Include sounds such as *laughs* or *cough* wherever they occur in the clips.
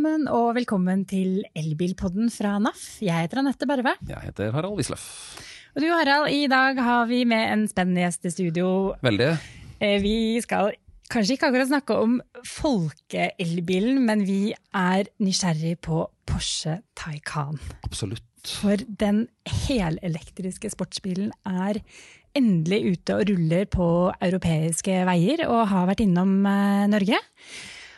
sammen, og velkommen til Elbilpodden fra NAF. Jeg heter Anette Barve. Jeg heter Harald Wisløff. Og du Harald, i dag har vi med en spennende gjest i studio. Veldig. Eh, Vi skal kanskje ikke akkurat snakke om folkeelbilen, men vi er nysgjerrig på Porsche Taycan. Absolutt. For den helelektriske sportsbilen er endelig ute og ruller på europeiske veier, og har vært innom eh, Norge.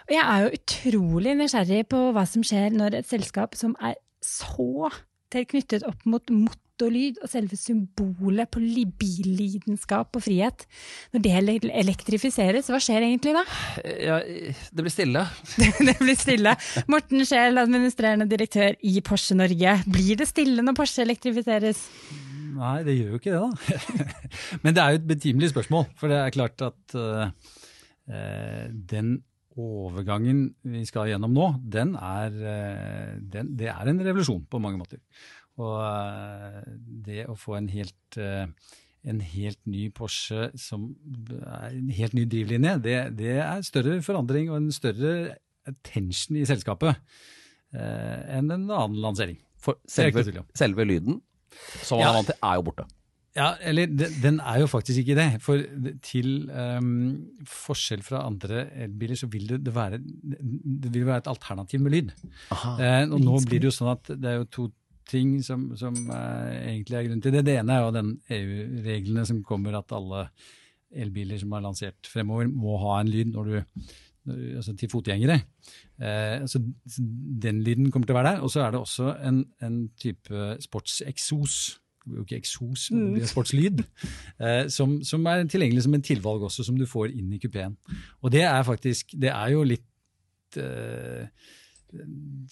Og jeg er jo utrolig nysgjerrig på hva som skjer når et selskap som er så tett knyttet opp mot motorlyd og selve symbolet på li- billidenskap og frihet, når det elektrifiseres, hva skjer egentlig da? Ja, det blir stille. *laughs* det blir stille. Morten Scheel, administrerende direktør i Porsche Norge. Blir det stille når Porsche elektrifiseres? Nei, det gjør jo ikke det, da. *laughs* Men det er jo et betimelig spørsmål. For det er klart at uh, den overgangen vi skal gjennom nå, den er, uh, den, det er en revolusjon på mange måter. Og uh, det å få en helt, en helt ny Porsche som er en helt ny drivlinje, det, det er større forandring og en større tension i selskapet enn en annen lansering. For selve, selve lyden, som man Ja. er vant til, er jo borte. Ja, eller den, den er jo faktisk ikke det. For til um, forskjell fra andre elbiler, så vil det, det, være, det vil være et alternativ med lyd. Eh, og nå blir det jo sånn at det er jo to ting som, som eh, egentlig er grunnen til det. Det ene er jo den EU-reglene som kommer at alle elbiler som er lansert fremover, må ha en lyd når du altså til fotgjengere. Eh, så den lyden kommer til å være der. Og så er det også en, en type sportseksos. Det blir jo ikke eksos, men det blir sportslyd. Eh, som, som er tilgjengelig som en tilvalg også, som du får inn i kupeen. Og det er faktisk Det er jo litt eh,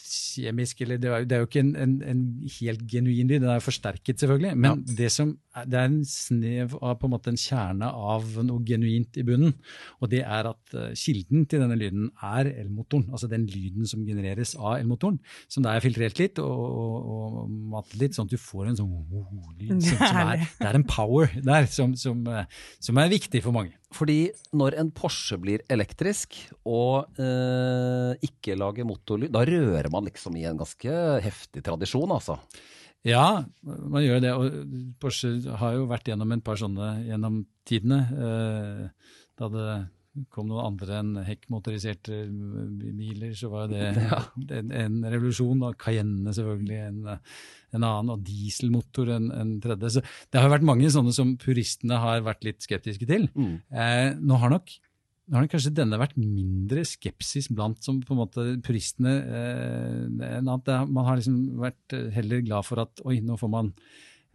kjemisk, eller det er, jo- ikke en, en, en helt genuin lyd, den er forsterket selvfølgelig, men det, som det er en snev av på en måte en kjerne av noe genuint i bunnen, og det er at eh, kilden til denne lyden er elmotoren, altså den lyden som genereres av elmotoren, som da er filtrert litt og, og, og mattet litt, sånn at du får en sånn lyd, som, som *laughs* er, det er en power der som, som, eh, som er viktig for mange. Fordi når en Porsche blir elektrisk og eh, ikke lager motorlyd, da rører man liksom i en ganske heftig tradisjon, altså. Ja, man gjør det. Og Porsche har jo vært gjennom et par sånne gjennom tidene. Eh, da det kom noen andre enn hekkmotoriserte biler, så var det *laughs* en, en revolusjon. Og Cayenne selvfølgelig en, en annen, og dieselmotor en, en tredje. Så det har vært mange sånne som puristene har vært litt skeptiske til. Eh, nå har nok nå har kanskje denne vært mindre skepsis blant som på en måte puristene eh, enn at man har liksom vært eh, heller glad for at oi, nå får man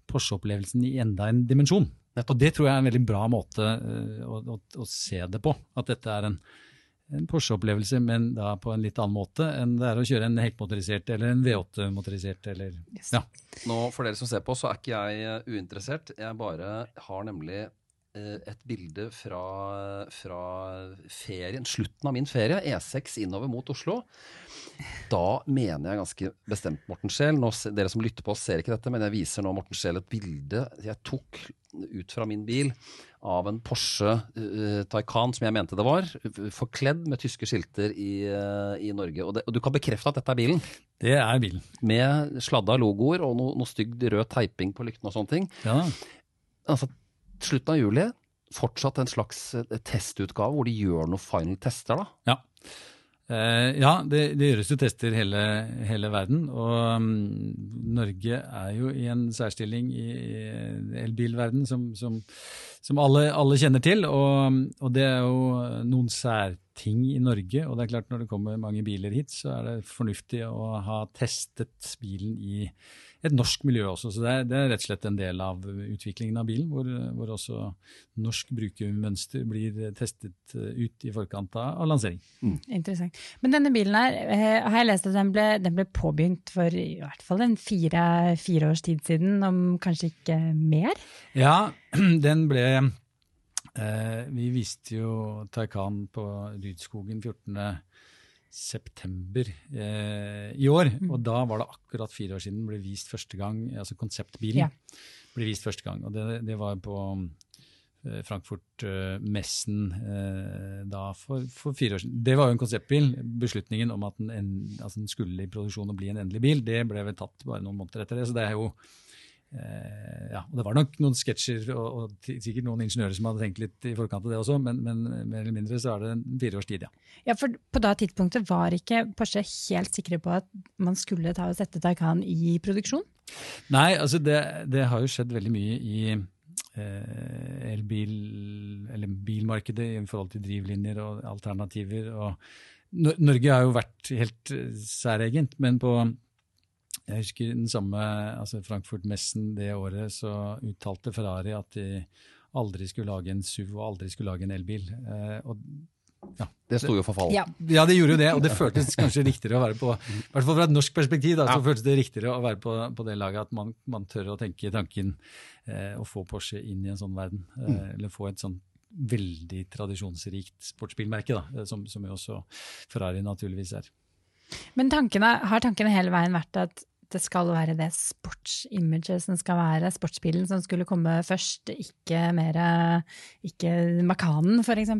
Porsche-opplevelsen i enda en dimensjon. Og det tror jeg er en veldig bra måte eh, å, å, å se det på. At dette er en, en Porsche-opplevelse, men da på en litt annen måte enn det er å kjøre en hekkmotorisert eller en V8-motorisert Yes. ja. Nå, For dere som ser på, så er ikke jeg eh, uinteressert. Jeg bare har nemlig et bilde fra, fra ferien, slutten av min ferie, E6 innover mot Oslo. Da mener jeg ganske bestemt Morten Scheel. Dere som lytter på oss ser ikke dette, men jeg viser nå Morten Scheel et bilde jeg tok ut fra min bil av en Porsche uh, Taycan, som jeg mente det var, forkledd med tyske skilter i, uh, i Norge. Og, det, og du kan bekrefte at dette er bilen? Det er bilen. Med sladda logoer og noe, noe stygg rød teiping på lyktene og sånne ting. Ja, Altså, slutten av juli, fortsatt en slags eh, testutgave hvor de gjør noen final tester, da. Ja. Eh, ja, det, det gjøres jo tester hele, hele verden. Og um, Norge er jo i en særstilling i, i elbilverden som, som, som alle, alle kjenner til. Og, og det er jo noen særting i Norge. Og det er klart når det kommer mange biler hit, så er det fornuftig å ha testet bilen i et norsk miljø også. Så det er, det er rett og slett en del av utviklingen av bilen, hvor, hvor også norsk brukermønster blir testet ut i forkant av, lansering. lansering. Interessant. Men denne bilen her, eh, har jeg lest at den ble, den ble påbegynt for i hvert fall en fire, fire års tid siden, om kanskje ikke mer? Ja, *clears throat* den ble eh, Vi viste jo Taycan på Rydskogen 14. september eh, i år. Og da var det akkurat fire år siden ble vist første gang, altså konseptbilen Ja. ble vist første gang. Og det, det var på eh, Frankfurt-messen eh, da for, for, fire år siden. Det var jo en konseptbil. Beslutningen om at den, en, altså den, skulle i produksjon og bli en endelig bil, det ble vel tatt bare noen måneder etter det. Så det er jo eh, ja, og Det var nok noen sketsjer og, og, sikkert noen ingeniører som hadde tenkt litt i forkant av det også, men, men mer eller mindre så er det en fire års tid, ja. Ja, for På da tidspunktet var ikke Porsche helt sikre på at man skulle ta og sette Taycan i produksjon? Nei, altså det, det har jo skjedd veldig mye i eh, elbil, eller bilmarkedet i forhold til drivlinjer og alternativer. og Norge har jo vært helt eh, særegent, men på jeg husker den samme altså Frankfurt-messen det året, så uttalte Ferrari at de aldri skulle lage en SUV og aldri skulle lage en elbil. Eh, og ja. Det sto jo for fall. Ja. ja. det gjorde jo det, og det føltes kanskje riktigere å være på I hvert fall fra et norsk perspektiv da, så føltes det riktigere å være på, på det laget at man, man, tør å tenke tanken eh, å få Porsche inn i en sånn verden. Eh, mm. Eller få et sånn veldig tradisjonsrikt sportsbilmerke, da, eh, som, som jo også Ferrari naturligvis er. Men tankene, har tankene hele veien vært at det skal være det sportsimaget som skal være sportsbilen som skulle komme først, ikke mer ikke Makanen, f.eks.?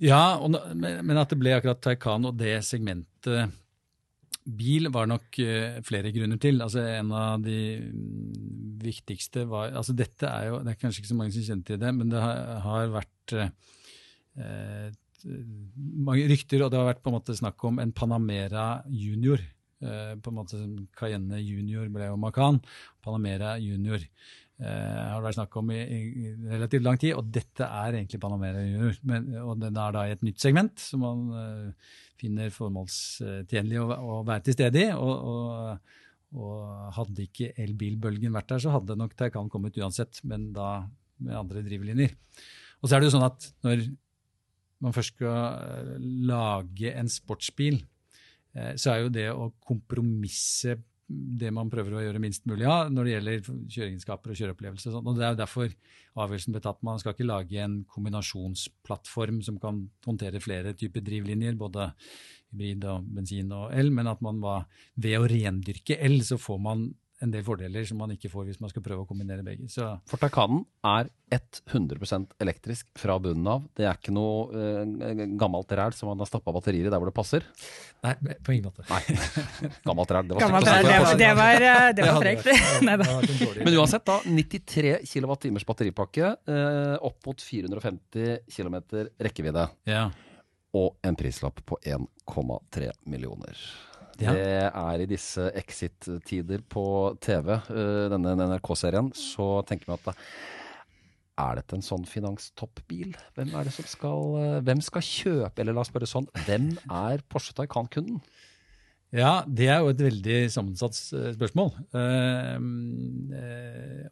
Ja, og, men at det ble akkurat Taycan og det segmentet bil var nok uh, flere grunner til. Altså En av de mm, viktigste var altså Dette er jo Det er kanskje ikke så mange som kjenner til det, men det har, har vært uh, mange rykter, og det har vært på en måte snakk om en Panamera junior. Uh, på en måte Cayenne junior ble jo Macan. Panamera junior. Uh, har det vært snakk om i, relativt lang tid, og dette er egentlig Panamera Junior. Men, og den er da i et nytt segment som man uh, finner formålstjenlig å, å, være til stede i. Og, og, og, hadde ikke elbilbølgen vært der, så hadde nok Taycan kommet uansett, men da med andre drivlinjer. Og så er det jo sånn at når man først skal eh, lage en sportsbil, så er jo det å kompromisse det man prøver å gjøre minst mulig av når det gjelder kjøreegenskaper og kjøreopplevelse. Og det er jo derfor avgjørelsen ble tatt. Man skal ikke lage en kombinasjonsplattform som kan håndtere flere typer drivlinjer, både hybrid og bensin og el, men at man var, ved å rendyrke el, så får man en del fordeler som man ikke får hvis man skal prøve å kombinere begge. Så. For Taycanen er 100% elektrisk fra bunnen av. Det er ikke noe eh, gammelt ræl som man har stappa batterier i der hvor det passer? Nei, på ingen måte. Nei, Gammelt ræl, det var gammelt ræl, det, var, det var, det var frekt. *laughs* Men uansett, da. 93 kWt batteripakke, eh, opp mot 450 km rekkevidde. Ja. Og en prislapp på 1,3 millioner. Ja. Det er i disse exit-tider på TV, uh, denne NRK-serien, så tenker vi at da, er dette en sånn finanstoppbil? Hvem er det som skal, uh, hvem skal kjøpe, eller la oss spørre sånn, hvem er Porsche Taycan-kunden? Ja, det er jo et veldig sammensatt eh, spørsmål. Uh,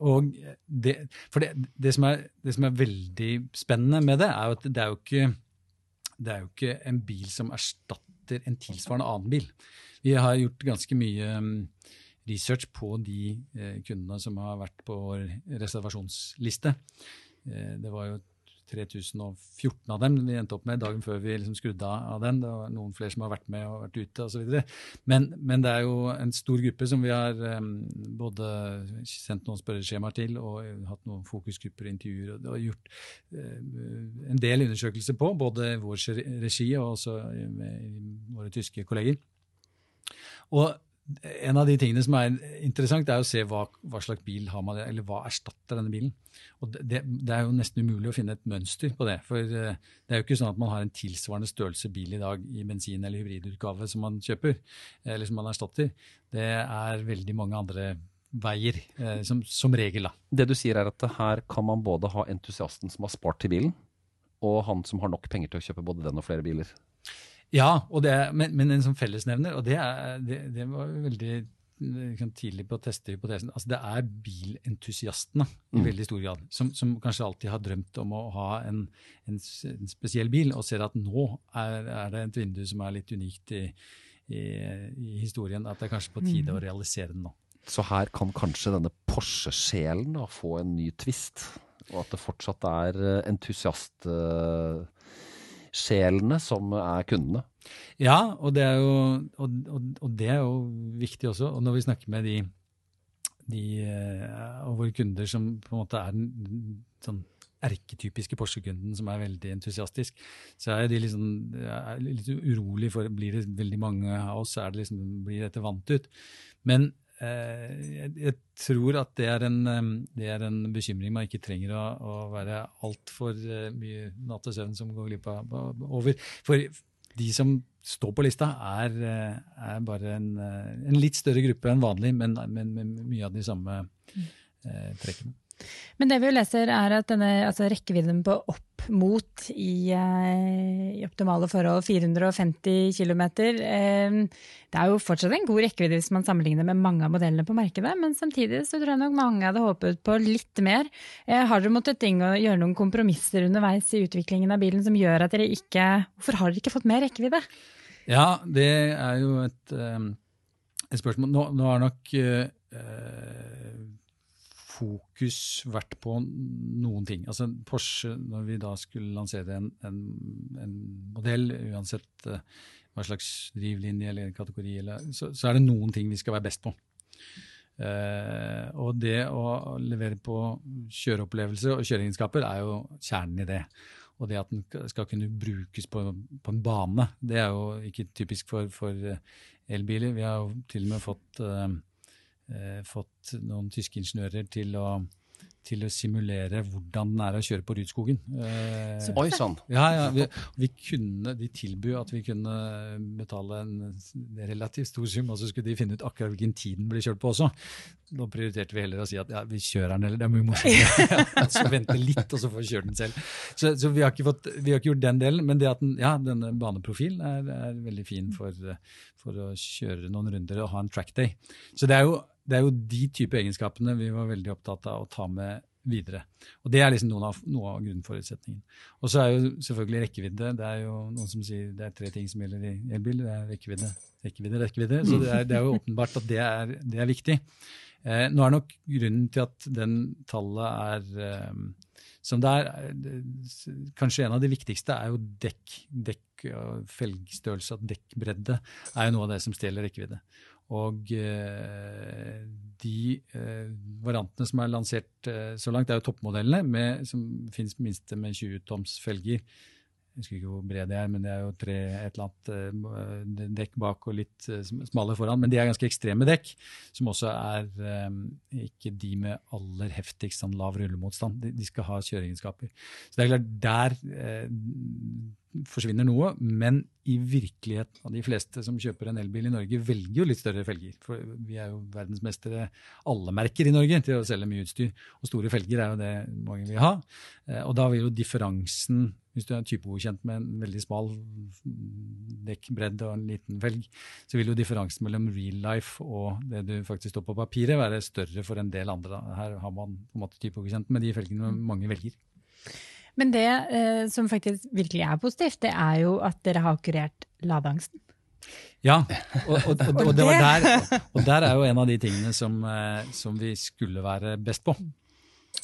og det, for det, det, som er, det, som er, veldig spennende med det, er jo at det er jo ikke, det er jo ikke en bil som erstatter en tilsvarende annen bil. Vi har gjort ganske mye um, research på de eh, kundene som har vært på vår reservasjonsliste. Eh, det var jo 3014 av dem vi endte opp med dagen før vi liksom skrudde av den. Det var noen flere som har vært med og vært ute osv. Men, men det er jo en stor gruppe som vi har um, både sendt noen spørreskjemaer til og hatt noen fokusgrupper og intervjuer og, og gjort uh, en del undersøkelser på, både i vår regi og også med våre tyske kolleger. Og en av de tingene som er interessant, er å se hva, hva slags bil har man, eller hva erstatter denne bilen. Og det, det, er jo nesten umulig å finne et mønster på det. For eh, det er jo ikke sånn at man har en tilsvarende størrelse bil i dag i bensin- eller hybridutgave som man kjøper, eller som man erstatter. Det er veldig mange andre veier, eh, som, som regel. da. Det du sier er at her kan man både ha entusiasten som har spart til bilen, og han som har nok penger til å kjøpe både den og flere biler. Ja, det, men, men, en sånn fellesnevner, og det, er, det, det var veldig liksom, tidlig på å teste hypotesen. Altså, det er bilentusiastene i mm. veldig stor grad, som, som, kanskje alltid har drømt om å ha en, en, en spesiell bil, og ser at nå er, er, det et vindu som er litt unikt i, i, i, historien. At det er kanskje på tide mm. å realisere den nå. Så her kan kanskje denne Porsche-sjelen få en ny twist, og at det fortsatt er eh, entusiast... Uh, sjelene som er kundene. Ja, og det er jo, og, og, og det er jo viktig også. Og når vi snakker med de, de og våre kunder som på en måte er den, sånn erketypiske Porsche-kunden som er veldig entusiastisk, så er de liksom, er litt urolig for blir det veldig mange av oss, er det liksom, blir dette vant ut. Men eh, jeg, jeg, tror at det er, en, eh, det er, en, bekymring man ikke trenger å, å være altfor uh, mye natt og søvn som går glipp av over. For de som står på lista, er, er bare en, en, litt større gruppe enn vanlig, men, men med mye av de samme eh, trekkene. Men det vi jo leser er at denne altså rekkevidden på opp mot i, eh, i optimale forhold 450 km eh, Det er jo fortsatt en god rekkevidde hvis man sammenligner med mange av modellene på markedet, men samtidig så tror jeg nok mange hadde håpet på litt mer. Eh, har dere måttet gjøre noen kompromisser underveis i utviklingen av bilen som gjør at dere ikke Hvorfor har dere ikke fått mer rekkevidde? Ja, det er jo et, et spørsmål. Nå, nå er nok uh, fokus vært på noen ting. Altså Porsche, når vi da skulle lansere en, en, en modell, uansett uh, hva slags drivlinje eller kategori, eller, så, så, er det noen ting vi skal være best på. Uh, og det å levere på kjøreopplevelse og kjøreegenskaper er jo kjernen i det. Og det at den skal kunne brukes på, på en bane, det er jo ikke typisk for, for elbiler. Vi har jo til og med fått eh, fått noen tyske ingeniører til å, til å simulere hvordan den er å kjøre på Rudskogen. Eh, Oi sann! Ja, ja, vi, vi kunne, De tilbød at vi kunne betale en relativt stor sum, og så skulle de finne ut akkurat hvilken tid den ble kjørt på også. Nå prioriterte vi heller å si at ja, vi kjører den, eller det er mye morsommere. *laughs* så vente litt, og så får vi kjøre den selv. Så, så vi, har fått, vi, har ikke gjort den delen, men det at den, ja, denne baneprofilen er, er veldig fin for, for, å kjøre noen runder og ha en track day. Så det er jo det er jo de type egenskapene vi var veldig opptatt av å ta med videre. Og Det er liksom noen av, noe av grunnforutsetningen. Og så er jo selvfølgelig rekkevidde. Det er jo noen som sier det er tre ting som gjelder i elbil. Det er rekkevidde, rekkevidde, rekkevidde. Så det er, det er jo åpenbart at det er, det er viktig. Eh, nå er nok grunnen til at den tallet er eh, som det er, eh, Kanskje en av de viktigste er jo dekk. Dekk og felgstørrelse at dekkbredde er jo noe av det som stjeler rekkevidde. Og eh, de eh, variantene som er lansert eh, så langt, det er jo toppmodellene med, som finnes minste med 20 toms felger. Jeg husker ikke hvor bred de er, men det er jo tre et eller annet uh, dekk bak og litt uh, smale foran. Men de er ganske ekstreme dekk, som også er um, ikke de med aller heftigst sånn lav rullemotstand. De, skal ha kjøreegenskaper. Så det er klart, der forsvinner noe, men i virkeligheten av de fleste som kjøper en elbil i Norge, velger jo litt større felger. For vi er jo verdensmestere, alle merker i Norge, til å selge mye utstyr. Og store felger er jo det mange vil ha. Eh, og da vil jo differansen, hvis du er typegodkjent med en veldig smal dekkbredde og en liten felg, så vil jo differansen mellom real life og det du faktisk står på papiret, være større for en del andre. Her har man på en måte typegodkjent med de felgene mange velger. Men det eh, som faktisk virkelig er positivt, det er jo at dere har kurert ladeangsten. Ja, og, og, og, og, der, og der er jo en av de tingene som, eh, som, vi skulle være best på.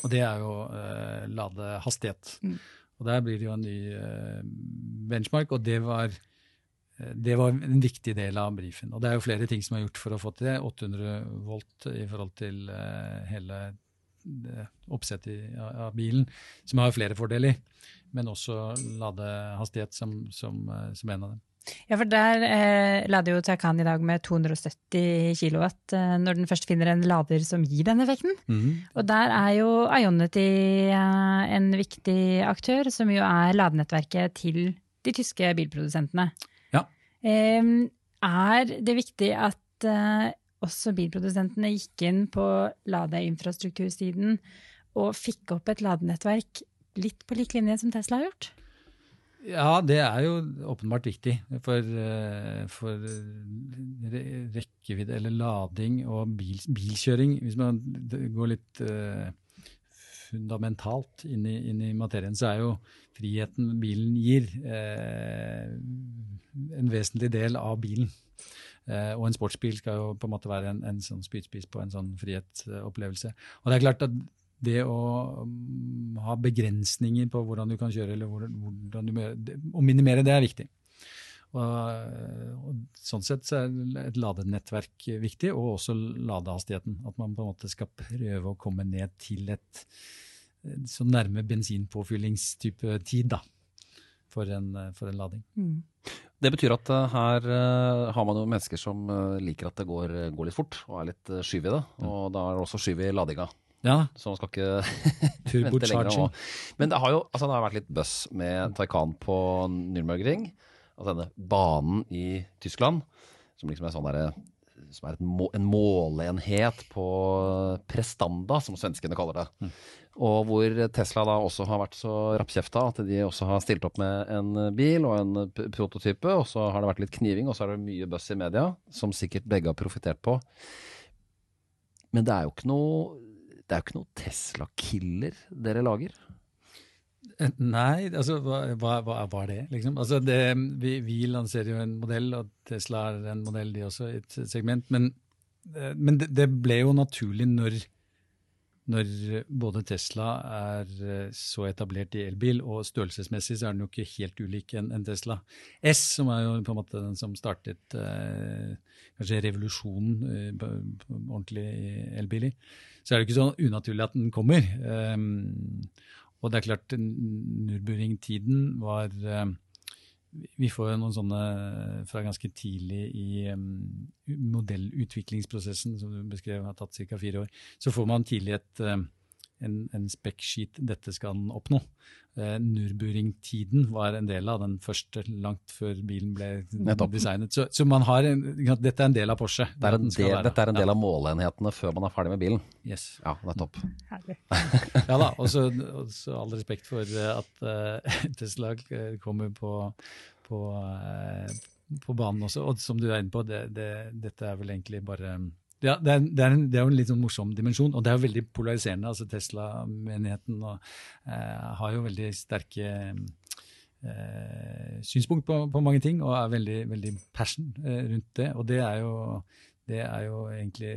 Og det er jo eh, ladehastighet. Mm. Og der blir det jo en ny eh, benchmark, og det var, eh, det var en viktig del av brifen. Og det er jo flere ting som er gjort for å få til det. 800 volt i forhold til eh, hele oppsettet av bilen, som har flere fordeler, men også ladehastighet som, som, som en av dem. Ja, for der eh, lader jo Taycan i dag med 270 kW eh, når den først finner en lader som gir den effekten. Mm. Og der er jo Ionity eh, en viktig aktør, som jo er ladenettverket til de tyske bilprodusentene. Ja. Er det viktig at eh, også bilprodusentene gikk inn på ladeinfrastruktursiden og fikk opp et ladenettverk litt på lik linje som Tesla har gjort? Ja, det er jo åpenbart viktig for, eh, for rekkevidde eller lading og bil, bilkjøring. Hvis man går litt uh, fundamentalt inn i, inn i, materien, så er jo friheten bilen gir, en vesentlig del av bilen. Uh, og en sportsbil skal jo på en måte være en, en sånn spydspiss på en sånn frihetsopplevelse. Og det er klart at det å um, ha begrensninger på hvordan du kan kjøre, eller hvordan du, å minimere det, er viktig. Og, og, sånn sett så er et ladenettverk viktig, og også ladehastigheten. At man på en måte skal prøve å komme ned til et så nærme bensinpåfyllingstype tid da, for en, for en lading. Mm. Det betyr at uh, her uh, har man jo mennesker som uh, liker at det går, går, litt fort, og er litt skyv i det. Og da er det også skyv i ladinga. Ja. Så man skal ikke *laughs* vente lenger. Nå. Men det har jo altså, det har vært litt bøss med Taycan på Nürnbergring. Altså denne banen i Tyskland, som liksom er sånn der, som er må, en måleenhet på prestanda, som svenskene kaller det. Mm. Og hvor Tesla da også har vært så rappkjefta at de også har stilt opp med en bil og en prototype. Og så har det vært litt kniving, og så er det mye buzz i media, som sikkert begge har profitert på. Men det er jo ikke noe, det er jo ikke noe Tesla-killer dere lager? Eh, nei, altså hva, hva, hva er det, liksom? Altså det, vi, vi, lanserer jo en modell, og Tesla er en modell, de også, i et segment. Men, eh, men det, det, ble jo naturlig når, når både Tesla er eh, så etablert i elbil, og størrelsesmessig så er den jo ikke helt ulik en, en Tesla S, som er jo på en måte den som startet eh, kanskje revolusjonen eh, ordentlig i elbiler. Så er det ikke så unaturlig at den kommer. Um, og det er klart, Nürburgring-tiden var eh, Vi får jo noen sånne fra ganske tidlig i modellutviklingsprosessen, som du beskrev har tatt ca. fire år. Så får man tidlig et en, en spec-sheet dette skal oppnå. Eh, Nürburgring-tiden var en del av den første, langt før bilen ble Nettopp. designet. Så, så en, dette er en del av Porsche. Det er del, dette er en del ja. av måleenhetene før man er ferdig med bilen? Yes. Ja, nettopp. *laughs* ja da, og så all respekt for at uh, *laughs* Tesla kommer på, på, uh, på, banen også. Og som du er inne på, det, det, dette er vel egentlig bare det er, det, er det er, jo en litt sånn morsom dimensjon, og det er jo veldig polariserende. altså Tesla-menigheten eh, har jo veldig sterke eh, synspunkt på, på, mange ting, og er veldig, veldig passion eh, rundt det. Og det er, jo, det er jo egentlig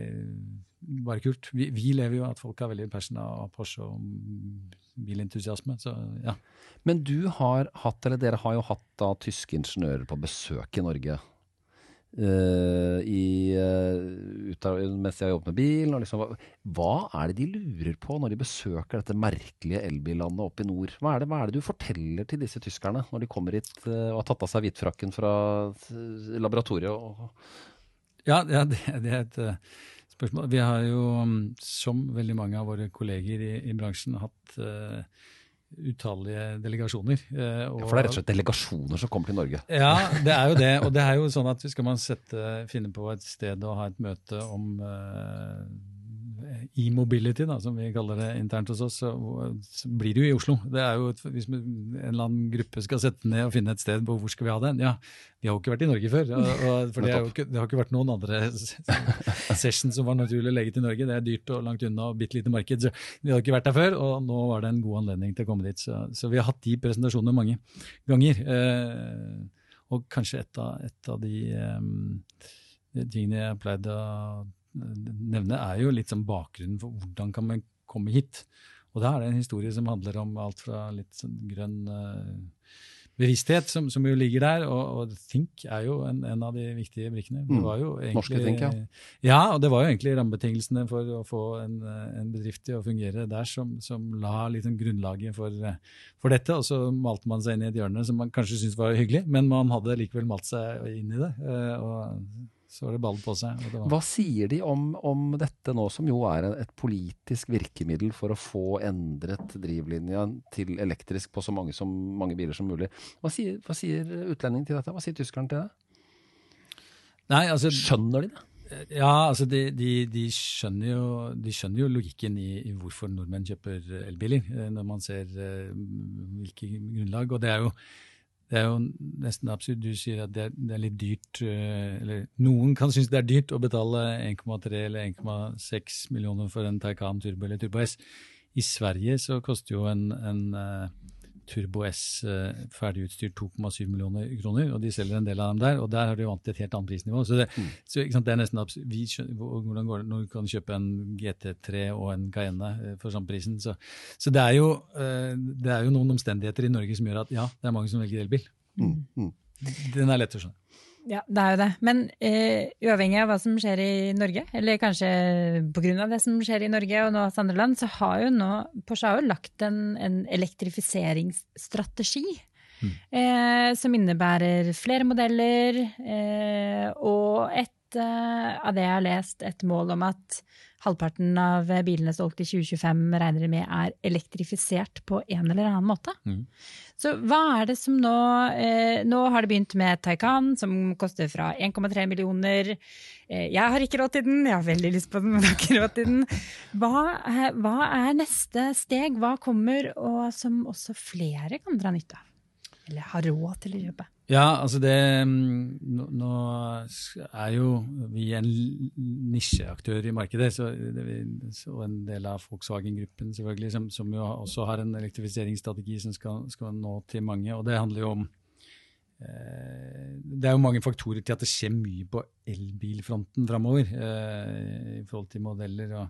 bare kult. Vi, vi, lever jo at folk har veldig passion av Porsche og bilentusiasme. så ja. Men du har hatt, eller dere har jo hatt da tyske ingeniører på besøk i Norge. Uh, i, uh, mens de har jobbet med bilen. Liksom, hva er det de lurer på når de besøker dette merkelige elbillandet oppe i nord? Hva er, det, hva er, det, du forteller til disse tyskerne når de kommer hit uh, og har tatt av seg hvitfrakken fra laboratoriet? Ja, ja det, det, er et spørsmål. Vi har jo, mm, som veldig mange av våre kolleger i, i bransjen, hatt utallige delegasjoner. Eh, og, ja, For det er rett og slett delegasjoner som kommer til Norge? Ja, det er jo det. Og *laughs* det er jo sånn at skal man sette, finne på et sted og ha et møte om uh, e-mobility, da, som vi kaller det internt hos oss, så, blir det jo i Oslo. Det er jo, Hvis en eller annen gruppe skal sette ned og finne et sted på hvor skal vi ha den, ja, vi har jo ikke vært i Norge før. For det, ikke, det, har ikke vært noen andre sessions som var naturlig å legge til Norge. Det er dyrt og langt unna og bitte lite marked. så Vi har ikke vært der før, og nå var det en god anledning til å komme dit. Så, så vi har hatt de presentasjonene mange ganger. Eh, og kanskje et av, et av de eh, tingene jeg pleide å nevne, er jo litt sånn bakgrunnen for hvordan kan man komme hit. Og da er det en historie som handler om alt fra litt sånn grønn uh, bevissthet, som, som, jo ligger der, og, og Think er jo en, en, av de viktige brikkene. Det mm. var jo egentlig, Norske Think, ja. Ja, og det var jo egentlig rammebetingelsene for å få en, en bedrift til å fungere der som, som la liksom grunnlaget for, for, dette. Og så malte man seg inn i et hjørne som man kanskje syntes var hyggelig, men man hadde likevel malt seg inn i det. Og så var det ball på seg. Hva sier de om, om, dette nå, som jo er et politisk virkemiddel for å få endret drivlinja til elektrisk på så mange, som, mange biler som mulig? Hva sier, hva sier utlendingen til dette? Hva sier tyskeren til det? Nei, altså, Skjønner de det? Ja, altså de, de, de, skjønner jo, de, skjønner jo, logikken i, i, hvorfor nordmenn kjøper elbiler, eh, når man ser uh, hvilke grunnlag. Og det er jo det er jo nesten absurd. Du sier at det er, det er litt dyrt eh, Eller noen kan synes det er dyrt å betale 1,3 eller 1,6 millioner for en Taycan Turbo eller Turbo S. I Sverige så koster jo en, en uh, Turbo S uh, ferdigutstyrt 2,7 millioner kroner, og de selger en del av dem der. Og der har de vant til et helt annet prisnivå. Så det, mm. så, sant, det er nesten. Vi hvordan går det når du kan kjøpe en GT3 og en Cayenne for samme prisen? Så, så det, er jo, uh, det, er jo, noen omstendigheter i Norge som gjør at ja, det er mange som velger elbil. Mm. Mm. Den er lett å skjønne. Ja, det er jo det. Men eh, uavhengig av hva som skjer i Norge, eller kanskje pga. det som skjer i Norge og noe andre land, så har jo nå Porsche har jo lagt en, en elektrifiseringsstrategi. Mm. Eh, som innebærer flere modeller, eh, og et eh, av det jeg har lest, et mål om at halvparten av bilene solgt i 2025 regner de med er elektrifisert på en eller annen måte. Mm. Så hva er det som nå eh, Nå har det begynt med Taycan, som koster fra 1,3 millioner. Eh, jeg har ikke råd til den, jeg har veldig lyst på den, men har ikke råd til den. Hva er, hva er neste steg? Hva kommer, og som også flere kan dra nytte av? Eller har råd til å kjøpe? Ja, altså det mm, Nå er jo vi en nisjeaktør i markedet, så, og en del av Volkswagen-gruppen selvfølgelig, som, som, jo også har en elektrifiseringsstrategi som skal, skal, nå til mange. og Det handler jo om eh, Det er jo mange faktorer til at det skjer mye på elbilfronten framover eh, i forhold til modeller. og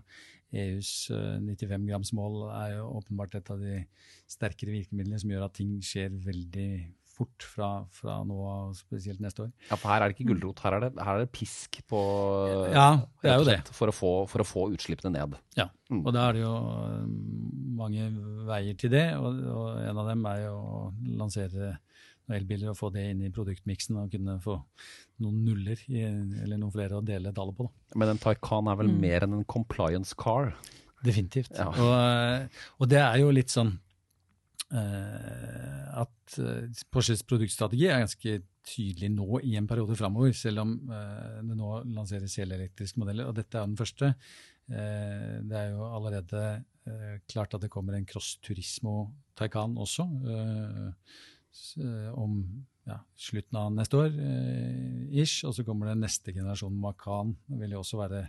EUs 95-gramsmål eh, er jo åpenbart et av de sterkere virkemidlene som gjør at ting skjer veldig fort fra, fra, nå av, spesielt neste år. Ja, For her er det ikke gulrot, her er det, her er det pisk på Ja, det er jo det. For å få, for å få utslippene ned. Ja, mm. og da er det jo um, mange veier til det. Og, og en av dem er jo å lansere elbiler og få det inn i produktmiksen og kunne få noen nuller i, eller noen flere å dele tallet på. Da. Men en Taycan er vel mm. mer enn en compliance car? Definitivt. Ja. Og, og, det er jo litt sånn Eh, at eh, Porsches produktstrategi er ganske tydelig nå i en periode framover, selv om eh, det nå lanseres helelektriske modeller. Og dette er den første. Det er jo allerede klart at det kommer en Cross Turismo Taycan også. Om ja, slutten av neste år, ish. Og så kommer det neste generasjon Macan. Det vil jo også være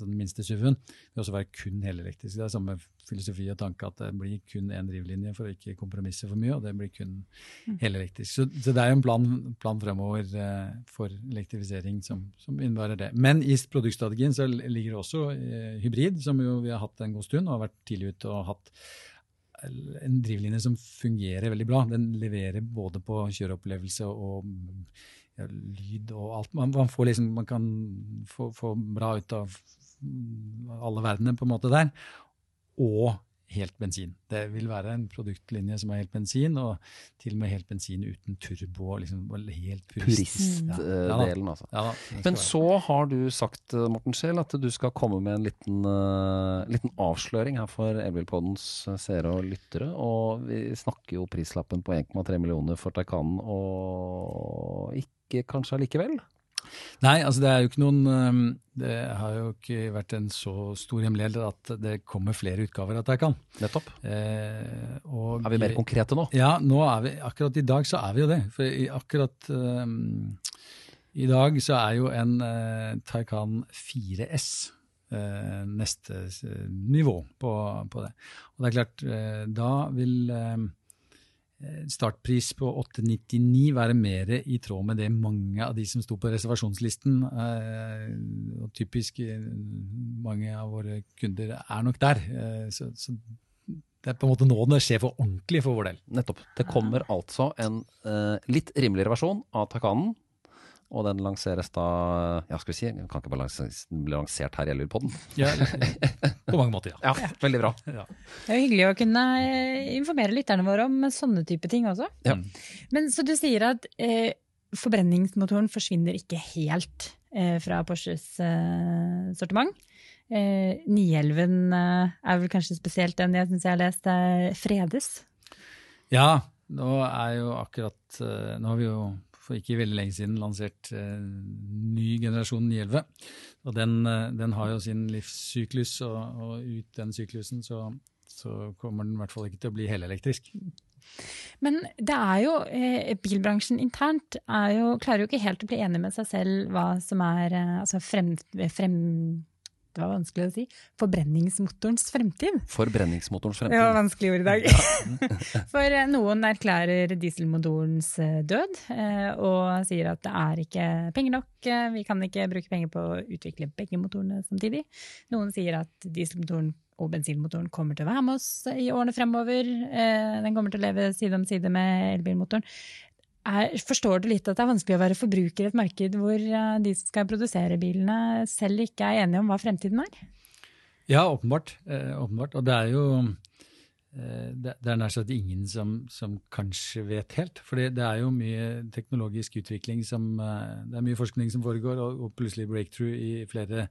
altså den minste SUV-en, vil også være kun helelektrisk. Det er samme filosofi og tanke at det blir kun én drivlinje for å ikke kompromisse for mye, og det blir kun mm. helelektrisk. Så, så, det er jo en plan, plan fremover eh, for elektrifisering som, som, innebærer det. Men i produktstrategien så ligger det også eh, hybrid, som jo vi har hatt en god stund og har vært tidlig ute og hatt en drivlinje som fungerer veldig bra. Den leverer både på kjøreopplevelse og ja, lyd og alt. Man, man, liksom, man kan få, få, bra ut av alle verdener på en måte der. Og helt bensin. Det vil være en produktlinje som er helt bensin, og til og med helt bensin uten turbo. Liksom, helt Puristdelen, ja. ja, altså. Ja, Men så har du sagt, eh, Morten Scheel, at du skal komme med en liten, uh, liten avsløring her for Elbilpoddens eh, seere og lyttere. Og vi snakker jo prislappen på 1,3 millioner for Taycanen, og ikke kanskje allikevel? Nei, altså det er jo ikke noen um, Det har jo ikke vært en så stor hemmelighet at det kommer flere utgaver av Taikan. Nettopp. Eh, og, er vi mer konkrete nå? Ja, nå er vi, akkurat i dag så er vi jo det. For i, akkurat um, i dag så er jo en uh, Taycan 4S uh, neste uh, nivå på, på, det. Og det er klart, uh, da vil um, Eh, startpris på 899 være mer i tråd med det mange av de som sto på reservasjonslisten, eh, og typisk eh, mange av våre kunder er nok der. Så, så det er på en måte nå det skjer for ordentlig for vår del. Nettopp. Det kommer altså en litt rimeligere versjon av Takanen og den lanseres da Ja, skal vi si, den kan ikke bare bli lansert her i Elvilpodden? Ja, på mange måter, ja. ja veldig bra. Ja. Det er jo hyggelig å kunne eh, informere lytterne våre om sånne type ting også. Ja. Men Så du sier at eh, forbrenningsmotoren forsvinner ikke helt eh, fra Porsches eh, sortiment. Eh, 911 eh, er vel kanskje spesielt den jeg syns jeg har lest fredes? Ja, nå er jo akkurat eh, Nå har vi jo for ikke veldig lenge siden lansert eh, ny generasjon 911. Og den, eh, den, har jo sin livssyklus, og, og ut den syklusen så, så, kommer den i hvert fall ikke til å bli helelektrisk. Men det er jo, eh, bilbransjen internt jo, klarer jo ikke helt å bli enig med seg selv hva som er eh, altså frem, frem det var vanskelig å si, forbrenningsmotorens fremtid. Forbrenningsmotorens fremtid. Det var vanskelig ord i dag. *laughs* For eh, noen erklærer dieselmotorens eh, død eh, og sier at det er ikke penger nok, vi kan ikke bruke penger på å utvikle begge motorene samtidig. Noen sier at dieselmotoren og bensinmotoren kommer til å være med oss i årene fremover. Den kommer til å leve side om side med elbilmotoren. Er, forstår du litt at det er vanskelig å være forbruker i et marked hvor eh, de som skal produsere bilene, selv ikke er enige om hva fremtiden er? Ja, åpenbart. Eh, åpenbart. Og det er jo eh, det, det er nær sagt ingen som, som, kanskje vet helt. For det er jo mye teknologisk utvikling som eh, Det er mye forskning som foregår, og, og, plutselig breakthrough i flere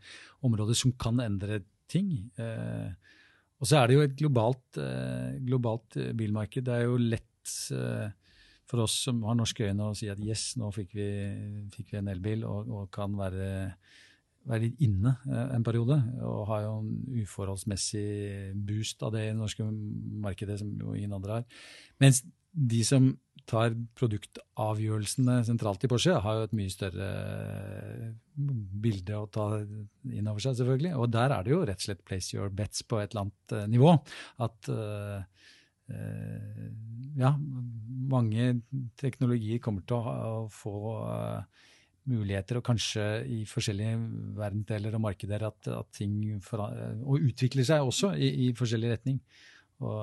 områder som kan endre ting. Eh, og så er det jo et globalt, eh, globalt bilmarked. Det er jo lett for oss som har norske øyne å si at yes, nå fikk vi, fikk vi en elbil, og, og kan være, være, litt inne eh, en periode. Og har jo en uforholdsmessig boost av det i det norske markedet som ingen andre har. Mens de som tar produktavgjørelsene sentralt i Porsche, har jo et mye større bilde å ta inn over seg, selvfølgelig. Og der er det jo rett og slett place your bets på et eller annet eh, nivå. At uh, ja, mange teknologier kommer til å, få uh, muligheter, og kanskje i forskjellige verdensdeler og markeder at, at ting for, og utvikler seg også i, i forskjellig retning. Og,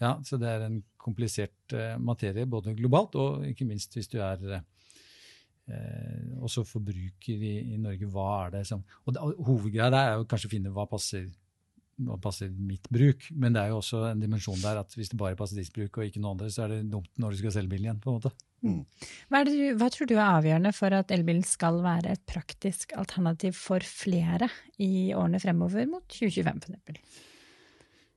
ja, så det er en komplisert materie, både globalt og ikke minst hvis du er eh, også forbruker i, i, Norge. Hva er det som og, Hovedgreia er jo kanskje å finne hva passer, hva passer mitt bruk, men det er jo også en dimensjon der at hvis det bare passer ditt bruk og ikke noe andre, så er det dumt når du skal selge bilen igjen. på en måte. Mm. Hva, du, hva, tror du er avgjørende for at elbilen skal være et praktisk alternativ for flere i årene fremover mot 2025 f.eks.?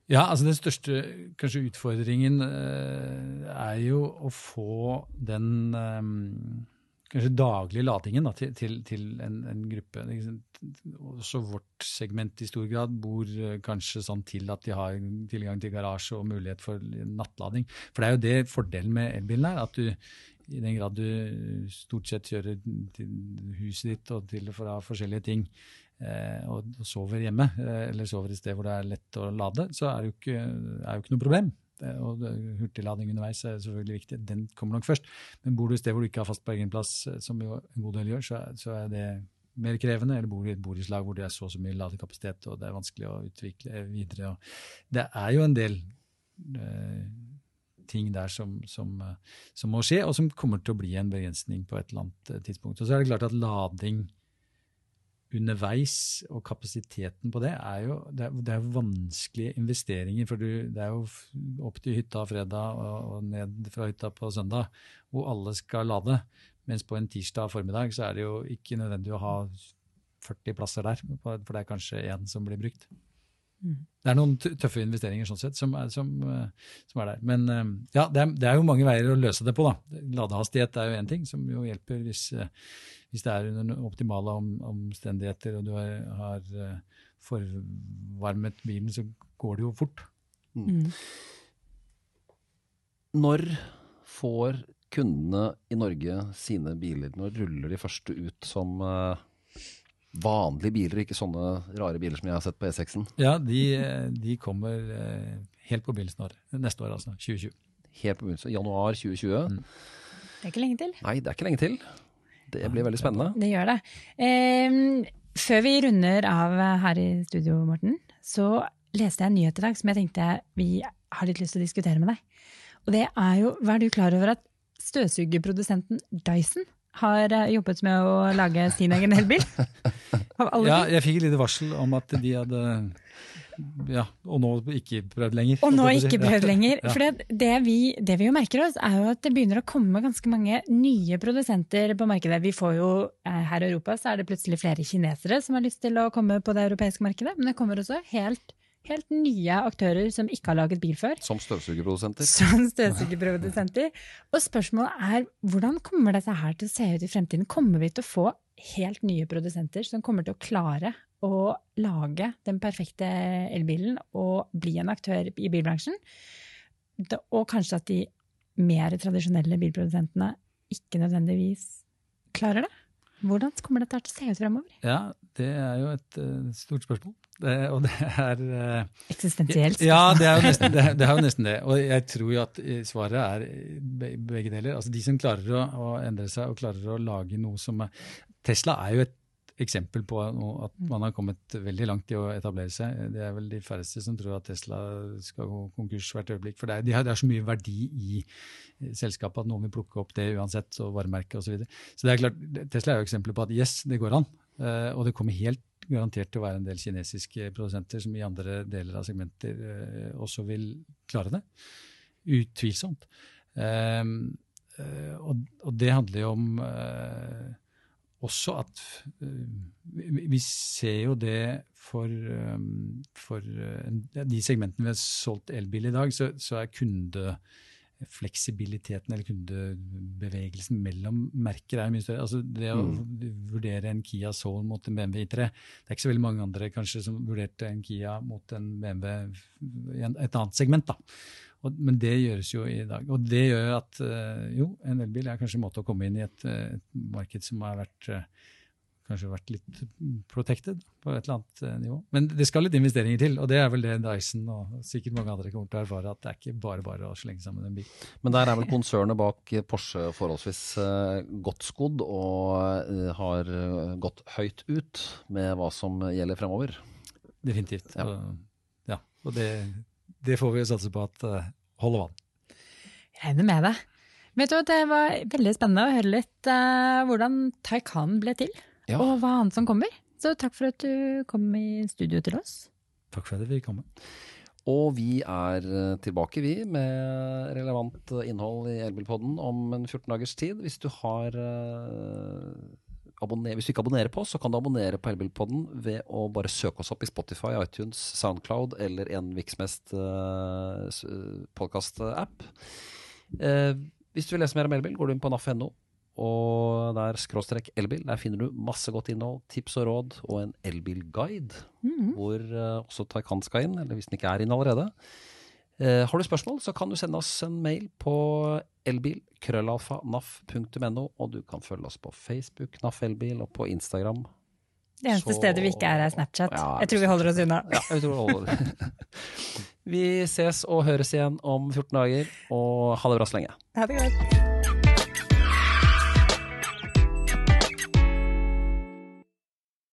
Ja, altså Den største kanskje utfordringen uh, er jo å få den um, kanskje daglige ladingen da, til, til, til en, en, gruppe. Også vårt segment i stor grad bor uh, kanskje sånn til at de har tilgang til garasje og mulighet for nattlading. For det er jo det fordelen med elbilen er, at du i den grad du stort sett kjører til huset ditt og til og fra forskjellige ting, Eh, og sover hjemme, eh, eller sover et sted hvor det er lett å lade, så er det jo ikke, er jo ikke noe problem. Eh, og hurtiglading underveis er selvfølgelig viktig. Den kommer nok først. Men bor du et sted hvor du ikke har fast parkeringsplass, som jo en god del gjør, så, så, er det mer krevende. Eller bor du i et borettslag hvor det er så og så mye ladekapasitet, og det er vanskelig å utvikle videre. det er jo en del uh, ting der som, som, som, må skje, og som kommer til å bli en begrensning på et eller annet tidspunkt. Og så er det klart at lading underveis, og kapasiteten på det, er jo det er, det er vanskelige investeringer. For du, det er jo opp til hytta fredag og, og, ned fra hytta på søndag, hvor alle skal lade. Mens på en tirsdag formiddag så er det jo ikke nødvendig å ha 40 plasser der, for det er kanskje én som blir brukt. Mm. Det er noen tøffe investeringer sånn sett som er, som, eh, som er der. Men eh, ja, det er, det er, jo mange veier å løse det på. da. Ladehastighet er jo én ting som jo hjelper hvis, eh, hvis det er under optimale om, omstendigheter og du har, har forvarmet bilen, så går det jo fort. Mm. mm. Når får kundene i Norge sine biler? Når ruller de første ut som uh vanlige biler, ikke sånne rare biler som jeg har sett på E6-en? Ja, de, de, kommer eh, helt på begynnelsen av neste år, altså 2020. Helt på begynnelsen, Januar 2020. Mm. Det er ikke lenge til. Nei, det er ikke lenge til. Det blir veldig spennende. Det gjør det. Eh, før vi runder av her i studio, Morten, så leste jeg en nyhet i dag som jeg tenkte vi har litt lyst til å diskutere med deg. Og det er jo, Hva er du klar over at støvsugerprodusenten Dyson har eh, jobbet med å lage sin egen elbil. *laughs* ja, jeg fikk et lite varsel om at de hadde ja, og nå ikke prøvd lenger. Og nå ikke prøvd lenger. For det vi, det vi, jo merker oss, er jo at det begynner å komme ganske mange nye produsenter på markedet. Vi får jo, eh, Her i Europa så er det plutselig flere kinesere som har lyst til å komme på det europeiske markedet. Men det kommer også helt helt nye aktører som ikke har laget bil før. Som støvsugerprodusenter. Som støvsugerprodusenter. Og spørsmålet er hvordan kommer dette her til å se ut i fremtiden? Kommer vi til å få helt nye produsenter som kommer til å klare å lage den perfekte elbilen og bli en aktør i bilbransjen? Og kanskje at de mer tradisjonelle bilprodusentene ikke nødvendigvis klarer det? Hvordan kommer dette til å se ut fremover? Ja, Det er jo et uh, stort spørsmål. Det, og det er uh, Eksistensielt? Ja, det er, nesten, det, det er, jo *laughs* nesten det. Og jeg tror jo at svaret er begge deler. Altså De som klarer å, å, endre seg og klarer å lage noe som Tesla er jo et eksempel på at man har kommet veldig langt i å etablere seg. Det er vel de færreste som tror at Tesla skal gå konkurs hvert øyeblikk. For det er, de har, det er så mye verdi i selskapet at noen vil plukke opp det uansett, og varemerke osv. Så, videre. så det er klart, Tesla er jo eksempler på at yes, det går an. Uh, og det kommer helt garantert til å være en del kinesiske produsenter som i andre deler av segmenter uh, også vil klare det. Utvilsomt. Uh, og, og, det handler jo om også at Vi ser jo det for, for de segmentene vi har solgt elbil i dag, så, så er kunde fleksibiliteten eller kundebevegelsen mellom merker er mye større. Altså det å mm. vurdere en Kia Soul mot en BMW I3 Det er ikke så veldig mange andre kanskje som vurderte en Kia mot en BMW i et annet segment. da. Og, men det gjøres jo i dag. Og det gjør at uh, jo, en elbil er kanskje en måte å komme inn i et, et marked som har vært uh, kanskje vært litt protected på et eller annet eh, nivå. Men det skal litt investeringer til, og det er vel det Dyson og sikkert mange andre kommer til å erfare, at det er ikke bare bare å slenge sammen en bil. Men der er vel konsernet bak Porsche forholdsvis godt skodd og har gått høyt ut med hva som gjelder fremover? Definitivt. Ja. Og, ja, og det, det, får vi satse på at uh, holder vann. Jeg regner med det. Vet du, Det var veldig spennende å høre litt hvordan Taycan ble til ja. og hva annet som kommer. Så takk for at du kom i studio til oss. Takk for at jeg fikk komme. Og vi er eh, tilbake, vi, med relevant innhold i Elbilpodden om en 14 dagers tid. Hvis du har uh, abonner, Hvis du ikke abonnerer på oss, så kan du abonnere på Elbilpodden ved å bare søke oss opp i Spotify, iTunes, Soundcloud eller en Viksmest uh, podkast-app. Uh, hvis du vil lese mer om elbil, går du inn på naf.no og der skråstrek elbil. Der finner du masse godt innhold, tips og råd og en elbilguide. Mm. Hvor uh, også Taycan skal inn, eller hvis den ikke er inn allerede. Uh, har du spørsmål, så kan du sende oss en mail på elbil.krøllalfa.naf.no, og du kan følge oss på Facebook, NAF Elbil, og på Instagram. Det eneste så, stedet vi ikke er, er Snapchat. Ja, jeg tror vi holder oss unna. Ja, jeg tror vi holder *laughs* Vi ses og høres igjen om 14 dager, og ha det bra så lenge. Ha det greit.